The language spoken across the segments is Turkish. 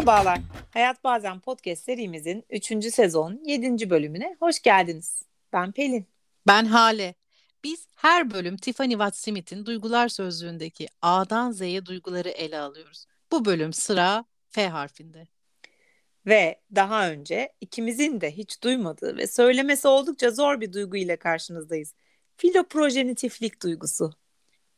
Merhabalar. Hayat Bazen Podcast serimizin 3. sezon 7. bölümüne hoş geldiniz. Ben Pelin. Ben Hale. Biz her bölüm Tiffany Watt Smith'in Duygular Sözlüğü'ndeki A'dan Z'ye duyguları ele alıyoruz. Bu bölüm sıra F harfinde. Ve daha önce ikimizin de hiç duymadığı ve söylemesi oldukça zor bir duygu ile karşınızdayız. Filoprojenitiflik duygusu.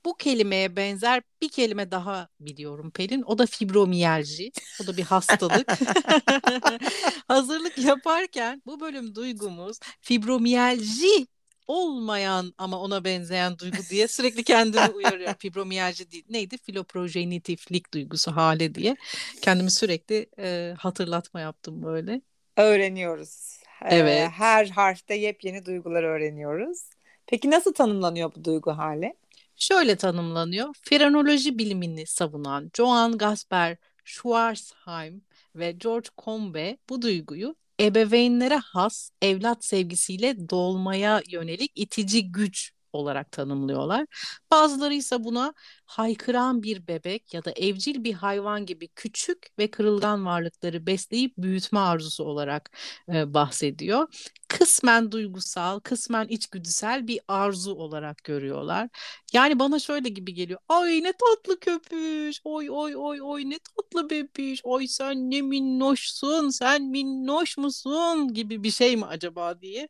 Bu kelimeye benzer bir kelime daha biliyorum Pelin. O da fibromiyalji. O da bir hastalık. Hazırlık yaparken bu bölüm duygumuz fibromiyalji olmayan ama ona benzeyen duygu diye sürekli kendimi uyarıyorum. Fibromiyalji değil. Neydi? Filoprojenitiflik duygusu hale diye. Kendimi sürekli e, hatırlatma yaptım böyle. Öğreniyoruz. Evet. Her harfte yepyeni duygular öğreniyoruz. Peki nasıl tanımlanıyor bu duygu hali? Şöyle tanımlanıyor. Frenoloji bilimini savunan Johann Gasper Schwarzheim ve George Combe bu duyguyu ebeveynlere has evlat sevgisiyle dolmaya yönelik itici güç olarak tanımlıyorlar. Bazıları ise buna haykıran bir bebek ya da evcil bir hayvan gibi küçük ve kırılgan varlıkları besleyip büyütme arzusu olarak e, bahsediyor. Kısmen duygusal, kısmen içgüdüsel bir arzu olarak görüyorlar. Yani bana şöyle gibi geliyor. Ay ne tatlı köpüş. Oy oy oy oy ne tatlı bebiş. Oy sen ne minnoşsun. Sen minnoş musun gibi bir şey mi acaba diye.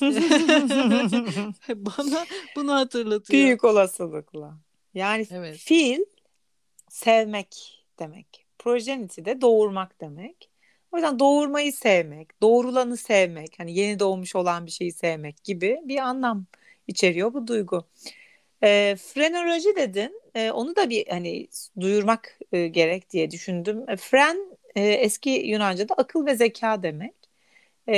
bana bunu hatırlatıyor. Büyük olasılıkla. Yani evet. fiil sevmek demek. Projenity de doğurmak demek. O yüzden doğurmayı sevmek, doğrulanı sevmek, hani yeni doğmuş olan bir şeyi sevmek gibi bir anlam içeriyor bu duygu. E, frenoloji dedin. E, onu da bir hani duyurmak e, gerek diye düşündüm. E, fren e, eski Yunanca'da akıl ve zeka demek. E,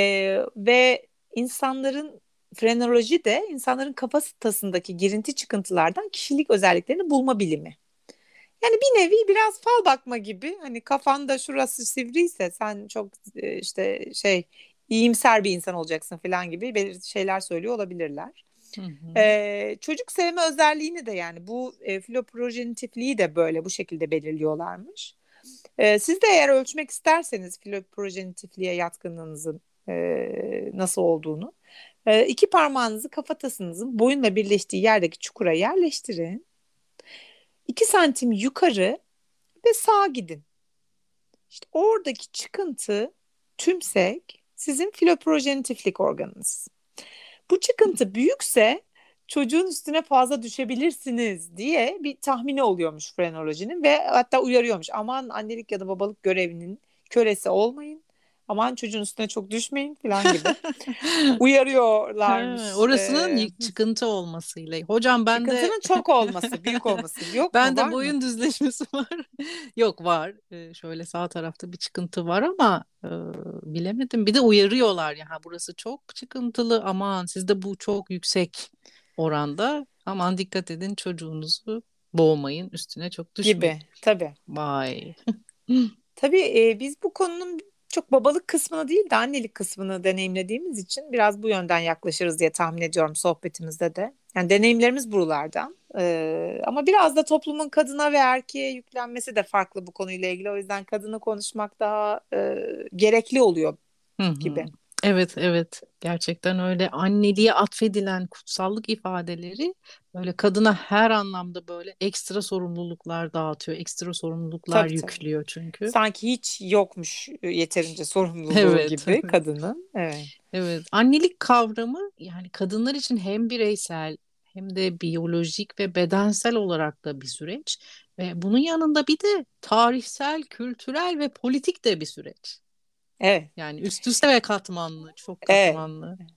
ve insanların frenoloji de insanların kafatasındaki girinti çıkıntılardan kişilik özelliklerini bulma bilimi. Yani bir nevi biraz fal bakma gibi hani kafanda şurası sivriyse sen çok e, işte şey iyimser bir insan olacaksın falan gibi belirli şeyler söylüyor olabilirler. Hı hı. Ee, çocuk sevme özelliğini de yani bu e, filoprojenitifliği de böyle bu şekilde belirliyorlarmış. Ee, siz de eğer ölçmek isterseniz filoprojenitifliğe yatkınlığınızın e, nasıl olduğunu e, iki parmağınızı kafatasınızın boyunla birleştiği yerdeki çukura yerleştirin. 2 santim yukarı ve sağa gidin. İşte oradaki çıkıntı tümsek sizin filoprojenitiflik organınız. Bu çıkıntı büyükse çocuğun üstüne fazla düşebilirsiniz diye bir tahmini oluyormuş frenolojinin ve hatta uyarıyormuş. Aman annelik ya da babalık görevinin kölesi olmayın aman çocuğun üstüne çok düşmeyin falan gibi uyarıyorlarmış. Ha, orasının ee, çıkıntı olmasıyla. Hocam ben Çıkıntının de... Çıkıntının çok olması, büyük olması. Yok ben mu, de boyun mı? düzleşmesi var. Yok var. Ee, şöyle sağ tarafta bir çıkıntı var ama e, bilemedim. Bir de uyarıyorlar ya. Ha, burası çok çıkıntılı aman sizde bu çok yüksek oranda. Aman dikkat edin çocuğunuzu boğmayın üstüne çok düşmeyin. Gibi tabii. Vay. Tabii e, biz bu konunun çok babalık kısmını değil de annelik kısmını deneyimlediğimiz için biraz bu yönden yaklaşırız diye tahmin ediyorum sohbetimizde de. Yani deneyimlerimiz buralardan. Ee, ama biraz da toplumun kadına ve erkeğe yüklenmesi de farklı bu konuyla ilgili. O yüzden kadını konuşmak daha e, gerekli oluyor gibi. Evet evet gerçekten öyle anneliğe atfedilen kutsallık ifadeleri böyle kadına her anlamda böyle ekstra sorumluluklar dağıtıyor. Ekstra sorumluluklar tabii, yüklüyor tabii. çünkü. Sanki hiç yokmuş ıı, yeterince sorumluluğu evet, gibi evet. kadının. Evet. Evet annelik kavramı yani kadınlar için hem bireysel hem de biyolojik ve bedensel olarak da bir süreç ve bunun yanında bir de tarihsel, kültürel ve politik de bir süreç. Evet. Yani üst üste ve katmanlı, çok katmanlı. Evet.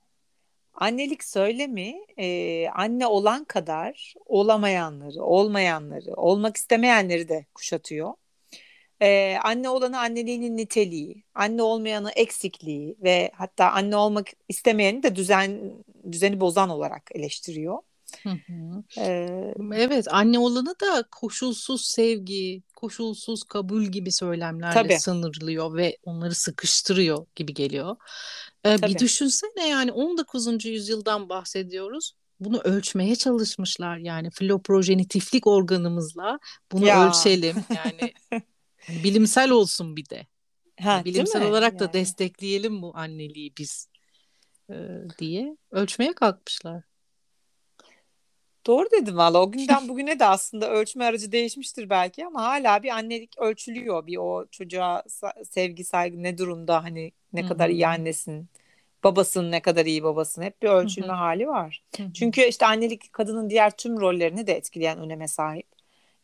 Annelik söylemi e, anne olan kadar olamayanları, olmayanları, olmak istemeyenleri de kuşatıyor. E, anne olanı anneliğinin niteliği, anne olmayanı eksikliği ve hatta anne olmak istemeyeni de düzen düzeni bozan olarak eleştiriyor. Hı hı. Ee, evet anne olanı da koşulsuz sevgi, koşulsuz kabul gibi söylemlerle tabii. sınırlıyor ve onları sıkıştırıyor gibi geliyor. Ee, bir düşünsene yani 19. yüzyıldan bahsediyoruz. Bunu ölçmeye çalışmışlar yani filoprojenitiflik organımızla bunu ya. ölçelim yani bilimsel olsun bir de. Ha, Bilimsel olarak yani. da destekleyelim bu anneliği biz e, diye ölçmeye kalkmışlar. Doğru dedim valla. O günden bugüne de aslında ölçme aracı değişmiştir belki ama hala bir annelik ölçülüyor. Bir o çocuğa sevgi, saygı ne durumda hani ne Hı-hı. kadar iyi annesin, babasın ne kadar iyi babasın hep bir ölçülme Hı-hı. hali var. Hı-hı. Çünkü işte annelik kadının diğer tüm rollerini de etkileyen öneme sahip.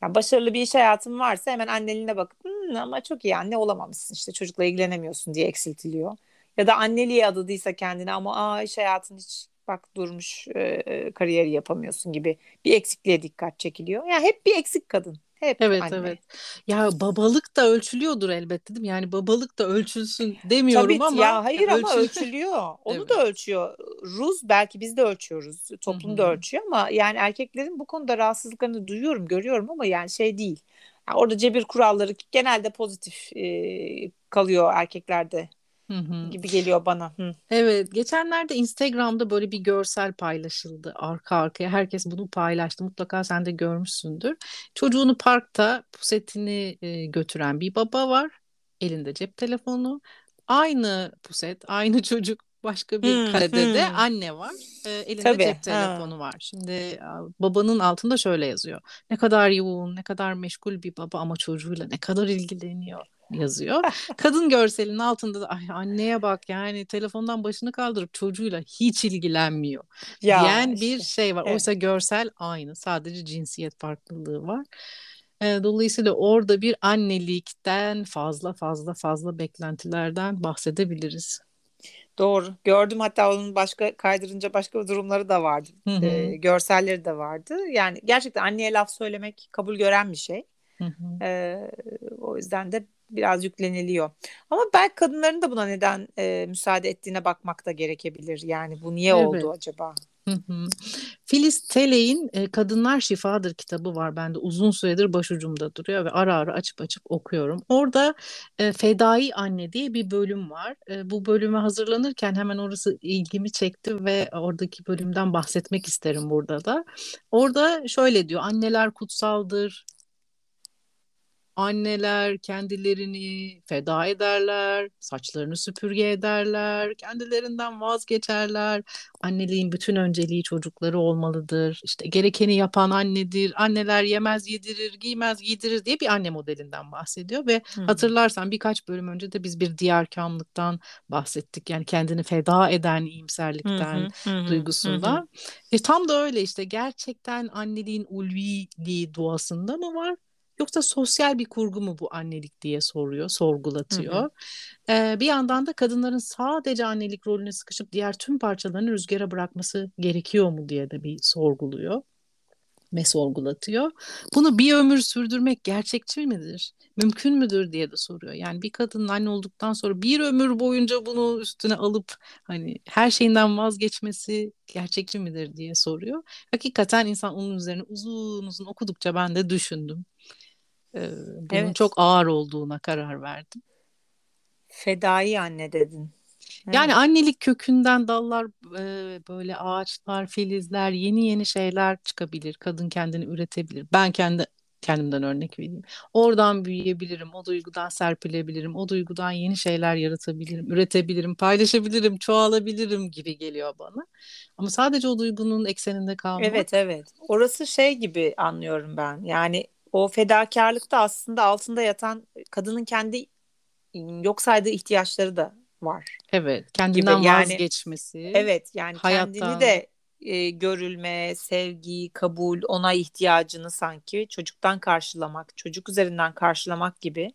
Yani başarılı bir iş hayatın varsa hemen anneliğine bakıp ama çok iyi anne olamamışsın işte çocukla ilgilenemiyorsun diye eksiltiliyor. Ya da anneliğe adadıysa kendine ama aa iş hayatın hiç bak durmuş e, kariyeri yapamıyorsun gibi bir eksikliğe dikkat çekiliyor. Yani hep bir eksik kadın. Hep evet anne. evet. Ya babalık da ölçülüyordur elbette değil mi? Yani babalık da ölçülsün demiyorum Tabii, ama. Ya hayır ama ölçülüyor. Onu evet. da ölçüyor. Rus belki biz de ölçüyoruz. Toplum da ölçüyor ama yani erkeklerin bu konuda rahatsızlıklarını duyuyorum, görüyorum ama yani şey değil. Yani orada cebir kuralları genelde pozitif e, kalıyor erkeklerde. Hı hı. gibi geliyor bana. Hı. Evet, geçenlerde Instagram'da böyle bir görsel paylaşıldı arka arkaya. Herkes bunu paylaştı. Mutlaka sen de görmüşsündür. Çocuğunu parkta pusetini e, götüren bir baba var. Elinde cep telefonu. Aynı puset, aynı çocuk başka bir hmm, karede hmm. de anne var. E, elinde Tabii, cep telefonu ha. var. Şimdi babanın altında şöyle yazıyor. Ne kadar yoğun, ne kadar meşgul bir baba ama çocuğuyla ne kadar ilgileniyor yazıyor. Kadın görselinin altında da ay anneye bak yani telefondan başını kaldırıp çocuğuyla hiç ilgilenmiyor ya diyen işte. bir şey var. Evet. Oysa görsel aynı. Sadece cinsiyet farklılığı var. Dolayısıyla orada bir annelikten fazla fazla fazla beklentilerden bahsedebiliriz. Doğru. Gördüm hatta onun başka kaydırınca başka durumları da vardı. Hı hı. E, görselleri de vardı. Yani gerçekten anneye laf söylemek kabul gören bir şey. Hı hı. E, o yüzden de biraz yükleniliyor. Ama belki kadınların da buna neden e, müsaade ettiğine bakmak da gerekebilir. Yani bu niye evet. oldu acaba? Filiz Teley'in e, Kadınlar Şifadır kitabı var. Bende uzun süredir başucumda duruyor ve ara ara açıp açıp okuyorum. Orada e, Fedai Anne diye bir bölüm var. E, bu bölüme hazırlanırken hemen orası ilgimi çekti ve oradaki bölümden bahsetmek isterim burada da. Orada şöyle diyor. Anneler kutsaldır, Anneler kendilerini feda ederler, saçlarını süpürge ederler, kendilerinden vazgeçerler. Anneliğin bütün önceliği çocukları olmalıdır. İşte gerekeni yapan annedir. Anneler yemez yedirir, giymez giydirir diye bir anne modelinden bahsediyor ve hmm. hatırlarsan birkaç bölüm önce de biz bir diyarkamlıktan bahsettik. Yani kendini feda eden iyimserlikten, hmm. duygusundan. Hmm. E, tam da öyle işte gerçekten anneliğin ulviliği duasında mı var? Yoksa sosyal bir kurgu mu bu annelik diye soruyor, sorgulatıyor. Hı hı. Ee, bir yandan da kadınların sadece annelik rolüne sıkışıp diğer tüm parçalarını rüzgara bırakması gerekiyor mu diye de bir sorguluyor ve sorgulatıyor. Bunu bir ömür sürdürmek gerçekçi midir? Mümkün müdür diye de soruyor. Yani bir kadının anne olduktan sonra bir ömür boyunca bunu üstüne alıp hani her şeyinden vazgeçmesi gerçekçi midir diye soruyor. Hakikaten insan onun üzerine uzun uzun okudukça ben de düşündüm bunun evet. çok ağır olduğuna karar verdim. Fedai anne dedin. Evet. Yani annelik kökünden dallar böyle ağaçlar, filizler, yeni yeni şeyler çıkabilir. Kadın kendini üretebilir. Ben kendi kendimden örnek vereyim. Oradan büyüyebilirim, o duygudan serpilebilirim, o duygudan yeni şeyler yaratabilirim, üretebilirim, paylaşabilirim, çoğalabilirim gibi geliyor bana. Ama sadece o duygunun ekseninde kalmak. Evet, evet. Orası şey gibi anlıyorum ben. Yani o fedakarlıkta aslında altında yatan kadının kendi yok saydığı ihtiyaçları da var. Evet, kendinden gibi. Yani, vazgeçmesi. Evet, yani hayattan... kendini de e, görülme, sevgi, kabul, ona ihtiyacını sanki çocuktan karşılamak, çocuk üzerinden karşılamak gibi.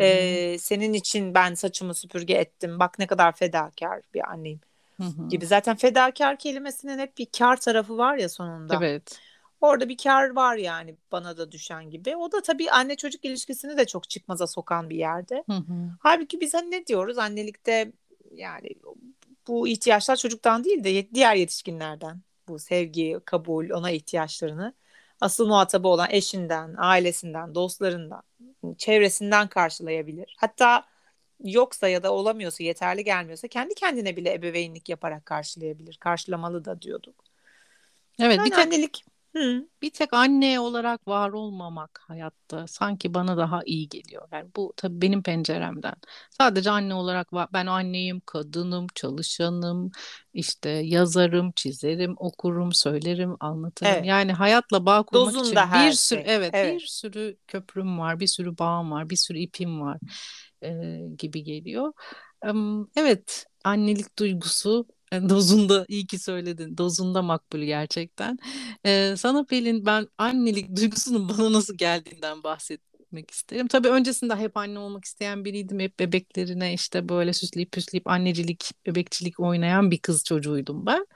E, senin için ben saçımı süpürge ettim. Bak ne kadar fedakar bir anneyim Hı-hı. gibi. Zaten fedakar kelimesinin hep bir kar tarafı var ya sonunda. Evet. Orada bir kar var yani bana da düşen gibi. O da tabii anne çocuk ilişkisini de çok çıkmaza sokan bir yerde. Hı hı. Halbuki biz hani ne diyoruz annelikte yani bu ihtiyaçlar çocuktan değil de diğer yetişkinlerden. Bu sevgi, kabul, ona ihtiyaçlarını asıl muhatabı olan eşinden, ailesinden, dostlarından, çevresinden karşılayabilir. Hatta yoksa ya da olamıyorsa, yeterli gelmiyorsa kendi kendine bile ebeveynlik yaparak karşılayabilir. Karşılamalı da diyorduk. Evet, yani bir tek annelik Hı. Bir tek anne olarak var olmamak hayatta sanki bana daha iyi geliyor. Yani bu tabii benim penceremden. Sadece anne olarak var. Ben anneyim, kadınım, çalışanım, işte yazarım, çizerim, okurum, söylerim, anlatırım. Evet. Yani hayatla bağ kurmak Dozunda için bir şey. sürü evet, evet bir sürü köprüm var, bir sürü bağım var, bir sürü ipim var e, gibi geliyor. Evet, annelik duygusu dozunda iyi ki söyledin. Dozunda makbul gerçekten. Ee, sana Pelin ben annelik duygusunun bana nasıl geldiğinden bahsetmek isterim. Tabii öncesinde hep anne olmak isteyen biriydim. Hep bebeklerine işte böyle süsleyip püsleyip annecilik, bebekçilik oynayan bir kız çocuğuydum ben.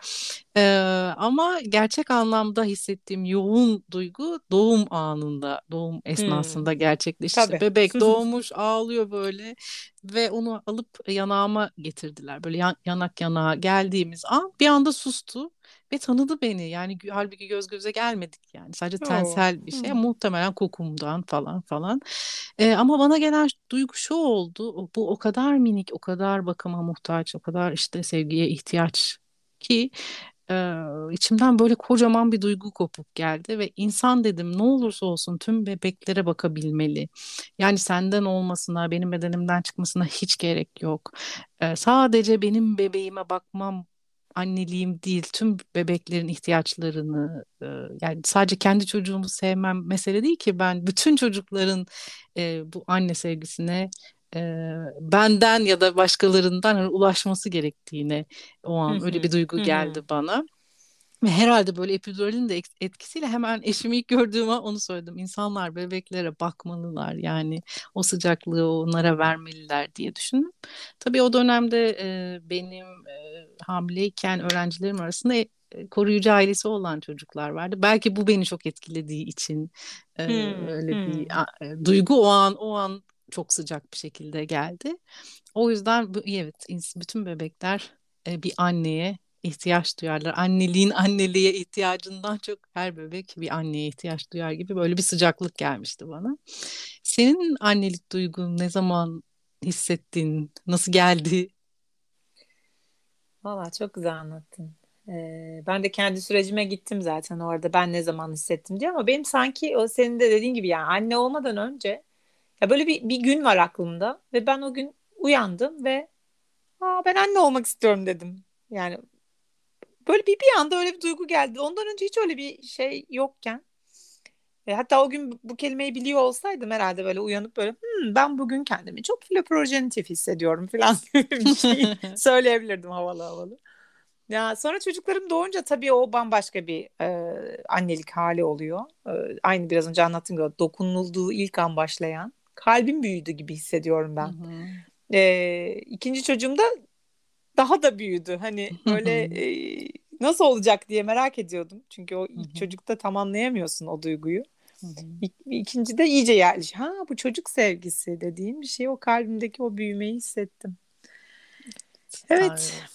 Ee, ama gerçek anlamda hissettiğim yoğun duygu doğum anında, doğum esnasında hmm. gerçekleşti. Tabii. Bebek doğmuş, ağlıyor böyle ve onu alıp yanağıma getirdiler. Böyle yan, yanak yanağa geldiğimiz an bir anda sustu ve tanıdı beni. Yani halbuki göz göze gelmedik yani. Sadece tensel bir şey. Muhtemelen kokumdan falan falan. Ee, ama bana gelen duygu şu oldu. Bu o kadar minik, o kadar bakıma muhtaç, o kadar işte sevgiye ihtiyaç ki e, içimden böyle kocaman bir duygu kopup geldi ve insan dedim ne olursa olsun tüm bebeklere bakabilmeli. Yani senden olmasına, benim bedenimden çıkmasına hiç gerek yok. E, sadece benim bebeğime bakmam anneliğim değil tüm bebeklerin ihtiyaçlarını e, yani sadece kendi çocuğumu sevmem mesele değil ki ben bütün çocukların e, bu anne sevgisine e, benden ya da başkalarından hani ulaşması gerektiğine o an öyle bir duygu geldi bana. Ve herhalde böyle epiduralin de etkisiyle hemen eşimi ilk gördüğüm an onu söyledim. İnsanlar bebeklere bakmalılar yani o sıcaklığı onlara vermeliler diye düşündüm. Tabii o dönemde e, benim e, hamileyken öğrencilerim arasında e, koruyucu ailesi olan çocuklar vardı. Belki bu beni çok etkilediği için e, hmm, öyle hmm. bir a, e, duygu o an o an çok sıcak bir şekilde geldi. O yüzden evet bütün bebekler e, bir anneye ihtiyaç duyarlar. Anneliğin anneliğe ihtiyacından çok her bebek bir anneye ihtiyaç duyar gibi böyle bir sıcaklık gelmişti bana. Senin annelik duygun ne zaman hissettin? Nasıl geldi? Valla çok güzel anlattın. Ee, ben de kendi sürecime gittim zaten orada ben ne zaman hissettim diye ama benim sanki o senin de dediğin gibi yani anne olmadan önce ya böyle bir, bir gün var aklımda ve ben o gün uyandım ve Aa, ben anne olmak istiyorum dedim. Yani böyle bir bir anda öyle bir duygu geldi. Ondan önce hiç öyle bir şey yokken. E, hatta o gün bu kelimeyi biliyor olsaydım herhalde böyle uyanıp böyle hmm, ben bugün kendimi çok filoprojenitif hissediyorum falan bir şey söyleyebilirdim havalı havalı. Ya sonra çocuklarım doğunca tabii o bambaşka bir e, annelik hali oluyor. E, aynı biraz önce anlattığım gibi dokunulduğu ilk an başlayan kalbim büyüdü gibi hissediyorum ben. Hı hı. E, ikinci çocuğumda daha da büyüdü. Hani böyle e, nasıl olacak diye merak ediyordum. Çünkü o ilk çocukta tam anlayamıyorsun o duyguyu. İk, ikinci de iyice yerleş. Ha bu çocuk sevgisi dediğim bir şey o kalbimdeki o büyümeyi hissettim. Evet. Aynen.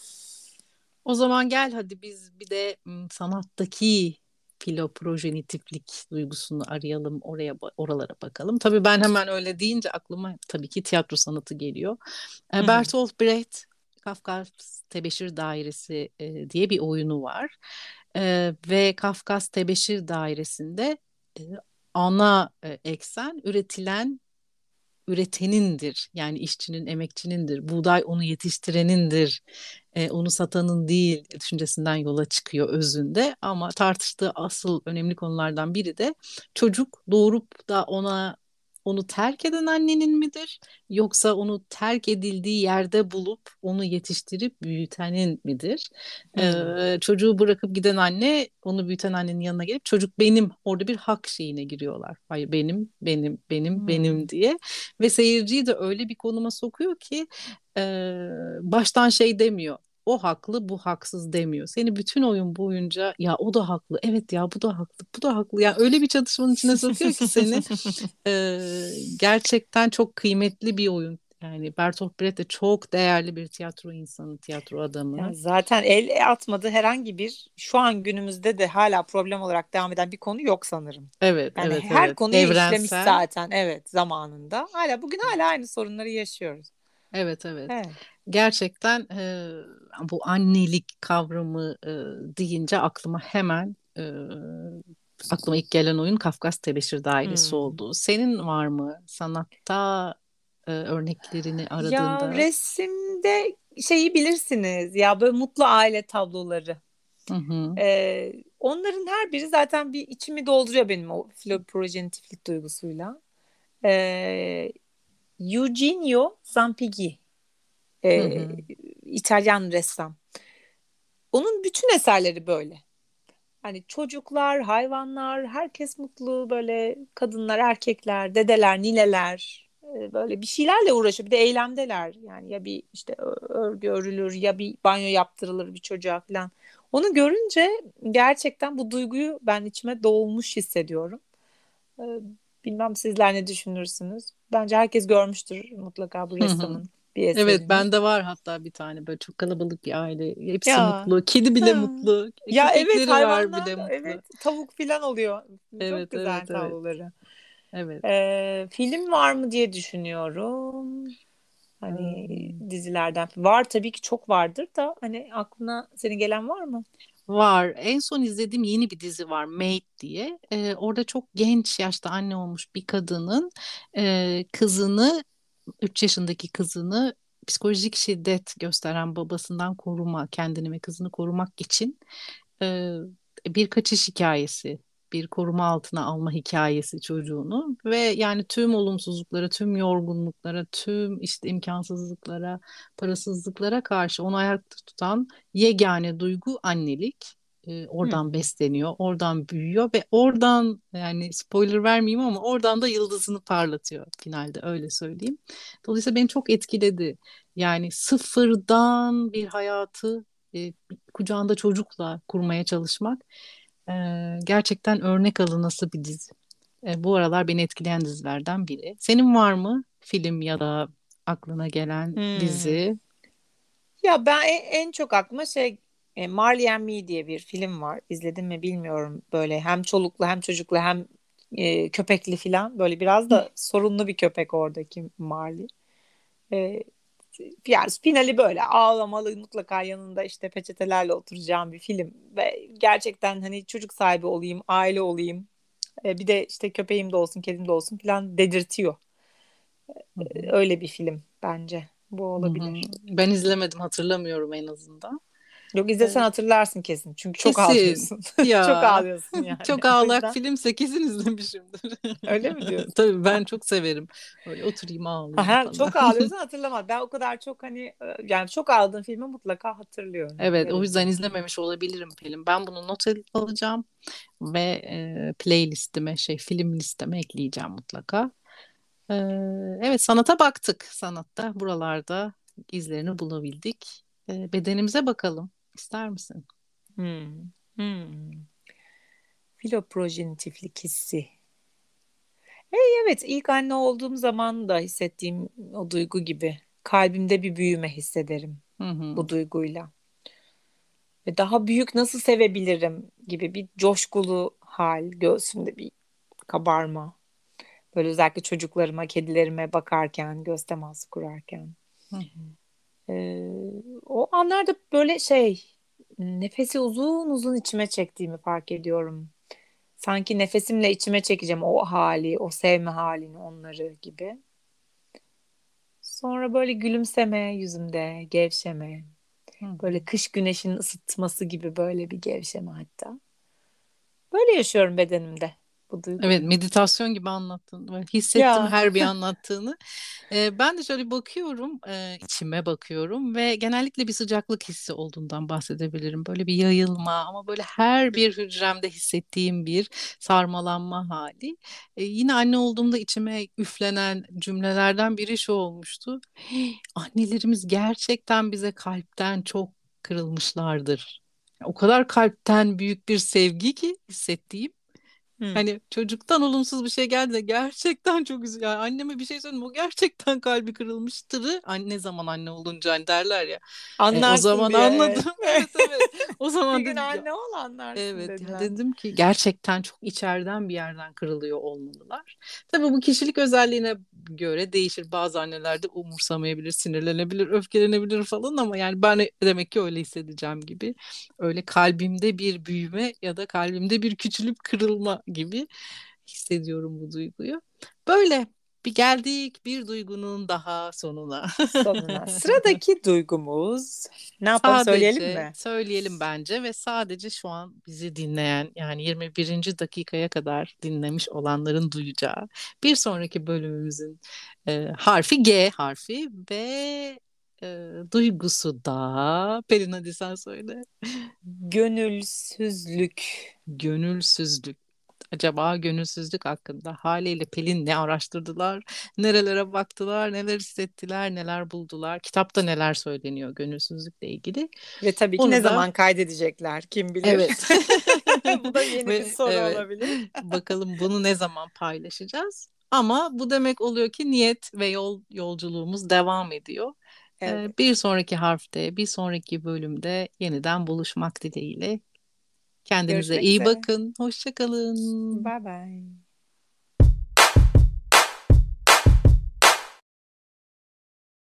O zaman gel hadi biz bir de sanattaki filoprojenitiflik duygusunu arayalım oraya oralara bakalım. Tabii ben hemen öyle deyince aklıma tabii ki tiyatro sanatı geliyor. Hı-hı. Bertolt Brecht Kafkas Tebeşir Dairesi e, diye bir oyunu var. E, ve Kafkas Tebeşir Dairesi'nde e, ana e, eksen üretilen üretenindir. Yani işçinin, emekçinindir. Buğday onu yetiştirenindir. E, onu satanın değil düşüncesinden yola çıkıyor özünde. Ama tartıştığı asıl önemli konulardan biri de çocuk doğurup da ona onu terk eden annenin midir yoksa onu terk edildiği yerde bulup onu yetiştirip büyütenin midir? Hmm. Ee, çocuğu bırakıp giden anne onu büyüten annenin yanına gelip çocuk benim orada bir hak şeyine giriyorlar. Hayır benim benim benim hmm. benim diye ve seyirciyi de öyle bir konuma sokuyor ki e, baştan şey demiyor o haklı bu haksız demiyor. Seni bütün oyun boyunca ya o da haklı evet ya bu da haklı bu da haklı. Yani öyle bir çatışmanın içine sokuyor ki seni e, gerçekten çok kıymetli bir oyun. Yani Bertolt Brecht de çok değerli bir tiyatro insanı, tiyatro adamı. Yani zaten el atmadığı herhangi bir şu an günümüzde de hala problem olarak devam eden bir konu yok sanırım. Evet, yani evet, her evet. konuyu Evrensel. işlemiş zaten evet zamanında. Hala bugün hala aynı sorunları yaşıyoruz. Evet, evet. evet gerçekten e, bu annelik kavramı e, deyince aklıma hemen e, aklıma ilk gelen oyun Kafkas Tebeşir Dairesi hmm. oldu. Senin var mı sanatta e, örneklerini aradığında? Ya resimde şeyi bilirsiniz ya böyle mutlu aile tabloları. Hı hı. Ee, onların her biri zaten bir içimi dolduruyor benim o florprogenitiflik duygusuyla. Ee, Eugenio Zampighi e, hı hı. İtalyan ressam. Onun bütün eserleri böyle. Hani çocuklar, hayvanlar, herkes mutlu böyle kadınlar, erkekler, dedeler, nineler böyle bir şeylerle uğraşıyor. Bir de eylemdeler. Yani ya bir işte örgü örülür ya bir banyo yaptırılır bir çocuğa falan. Onu görünce gerçekten bu duyguyu ben içime doğmuş hissediyorum. Bilmem sizler ne düşünürsünüz. Bence herkes görmüştür mutlaka bu ressamın bir eserini. Evet bende var hatta bir tane böyle çok kalabalık bir aile. Hepsi ya. mutlu. Kedi bile ha. mutlu. Ya evet hayvanlar bile mutlu. evet tavuk falan oluyor. Evet, çok güzel evet, tabloları. Evet. Evet. Ee, film var mı diye düşünüyorum. Hani hmm. dizilerden var tabii ki çok vardır da hani aklına senin gelen var mı? Var. En son izlediğim yeni bir dizi var Maid diye. Ee, orada çok genç yaşta anne olmuş bir kadının e, kızını 3 yaşındaki kızını psikolojik şiddet gösteren babasından koruma, kendini ve kızını korumak için e, bir kaçış hikayesi bir koruma altına alma hikayesi çocuğunu ve yani tüm olumsuzluklara, tüm yorgunluklara, tüm işte imkansızlıklara, parasızlıklara karşı onu ayakta tutan yegane duygu annelik. Ee, oradan Hı. besleniyor, oradan büyüyor ve oradan yani spoiler vermeyeyim ama oradan da yıldızını parlatıyor finalde öyle söyleyeyim. Dolayısıyla beni çok etkiledi. Yani sıfırdan bir hayatı e, kucağında çocukla kurmaya çalışmak ee, gerçekten örnek alınası bir dizi. Ee, bu aralar beni etkileyen dizilerden biri. Senin var mı film ya da aklına gelen hmm. dizi? Ya ben en, en çok aklıma şey e, Marley and Me diye bir film var. İzledim mi bilmiyorum. Böyle hem çoluklu hem çocuklu hem e, köpekli falan. Böyle biraz da sorunlu bir köpek oradaki Marley. E, yani finali böyle ağlamalı mutlaka yanında işte peçetelerle oturacağım bir film ve gerçekten hani çocuk sahibi olayım, aile olayım. E, bir de işte köpeğim de olsun, kedim de olsun falan dedirtiyor. E, öyle bir film bence. Bu olabilir. Ben izlemedim, hatırlamıyorum en azından. Yok izlesen hatırlarsın kesin. Çünkü çok kesin. ağlıyorsun. Ya. çok ağlıyorsun yani. çok ağlak yüzden... filmse kesin izlemişimdir. Öyle mi diyorsun? Tabii ben çok severim. Öyle oturayım ağlayayım Aha, falan. Çok ağlıyorsun hatırlamaz. Ben o kadar çok hani e, yani çok ağladığım filmi mutlaka hatırlıyorum. Evet Öyle o yüzden izlememiş olabilirim film. Ben bunu not alacağım ve e, playlistime şey film listeme ekleyeceğim mutlaka. E, evet sanata baktık. Sanatta buralarda izlerini bulabildik. E, bedenimize bakalım. İster misin? Hmm. Hmm. Filoprojenitiflik hissi. Hey, evet ilk anne olduğum zaman da hissettiğim o duygu gibi. Kalbimde bir büyüme hissederim hı hı. bu duyguyla. Ve daha büyük nasıl sevebilirim gibi bir coşkulu hal, göğsümde bir kabarma. Böyle özellikle çocuklarıma, kedilerime bakarken, göz teması kurarken. Hı hı. Ee, o anlarda böyle şey nefesi uzun uzun içime çektiğimi fark ediyorum. Sanki nefesimle içime çekeceğim o hali, o sevme halini onları gibi. Sonra böyle gülümseme yüzümde, gevşeme. Böyle kış güneşinin ısıtması gibi böyle bir gevşeme hatta. Böyle yaşıyorum bedenimde bu duygu. Evet meditasyon gibi anlattın. hissettim ya. her bir anlattığını. Ee, ben de şöyle bakıyorum, e, içime bakıyorum ve genellikle bir sıcaklık hissi olduğundan bahsedebilirim. Böyle bir yayılma ama böyle her bir hücremde hissettiğim bir sarmalanma hali. Ee, yine anne olduğumda içime üflenen cümlelerden biri şu olmuştu. Annelerimiz gerçekten bize kalpten çok kırılmışlardır. O kadar kalpten büyük bir sevgi ki hissettiğim Hı. Hani çocuktan olumsuz bir şey geldi de gerçekten çok üzüldüm. Yani anneme bir şey söyledim o gerçekten kalbi kırılmıştır. Anne zaman anne olunca hani derler ya. Anlarsın e, o zaman diye. anladım. evet evet. O zaman bir gün anne ol anlarsın Evet dediler. dedim ki gerçekten çok içeriden bir yerden kırılıyor olmalılar. Tabii bu kişilik özelliğine göre değişir. Bazı anneler de umursamayabilir, sinirlenebilir, öfkelenebilir falan ama yani ben demek ki öyle hissedeceğim gibi. Öyle kalbimde bir büyüme ya da kalbimde bir küçülüp kırılma gibi hissediyorum bu duyguyu. Böyle bir geldik bir duygunun daha sonuna. sonuna. Sıradaki duygumuz ne yapalım sadece, söyleyelim mi? Söyleyelim bence ve sadece şu an bizi dinleyen yani 21. dakikaya kadar dinlemiş olanların duyacağı bir sonraki bölümümüzün e, harfi G harfi ve e, duygusu da Pelin hadi sen söyle. Gönülsüzlük. Gönülsüzlük acaba gönülsüzlük hakkında haliyle Pelin ne araştırdılar, nerelere baktılar, neler hissettiler, neler buldular, kitapta neler söyleniyor gönülsüzlükle ilgili. Ve tabii ki Onu ne da... zaman kaydedecekler kim bilir. Evet. bu da yeni Ve, bir soru evet. olabilir. Bakalım bunu ne zaman paylaşacağız. Ama bu demek oluyor ki niyet ve yol yolculuğumuz devam ediyor. Evet. Bir sonraki harfte, bir sonraki bölümde yeniden buluşmak dileğiyle Kendinize Görüşmek iyi üzere. bakın. Hoşçakalın. Bye bye.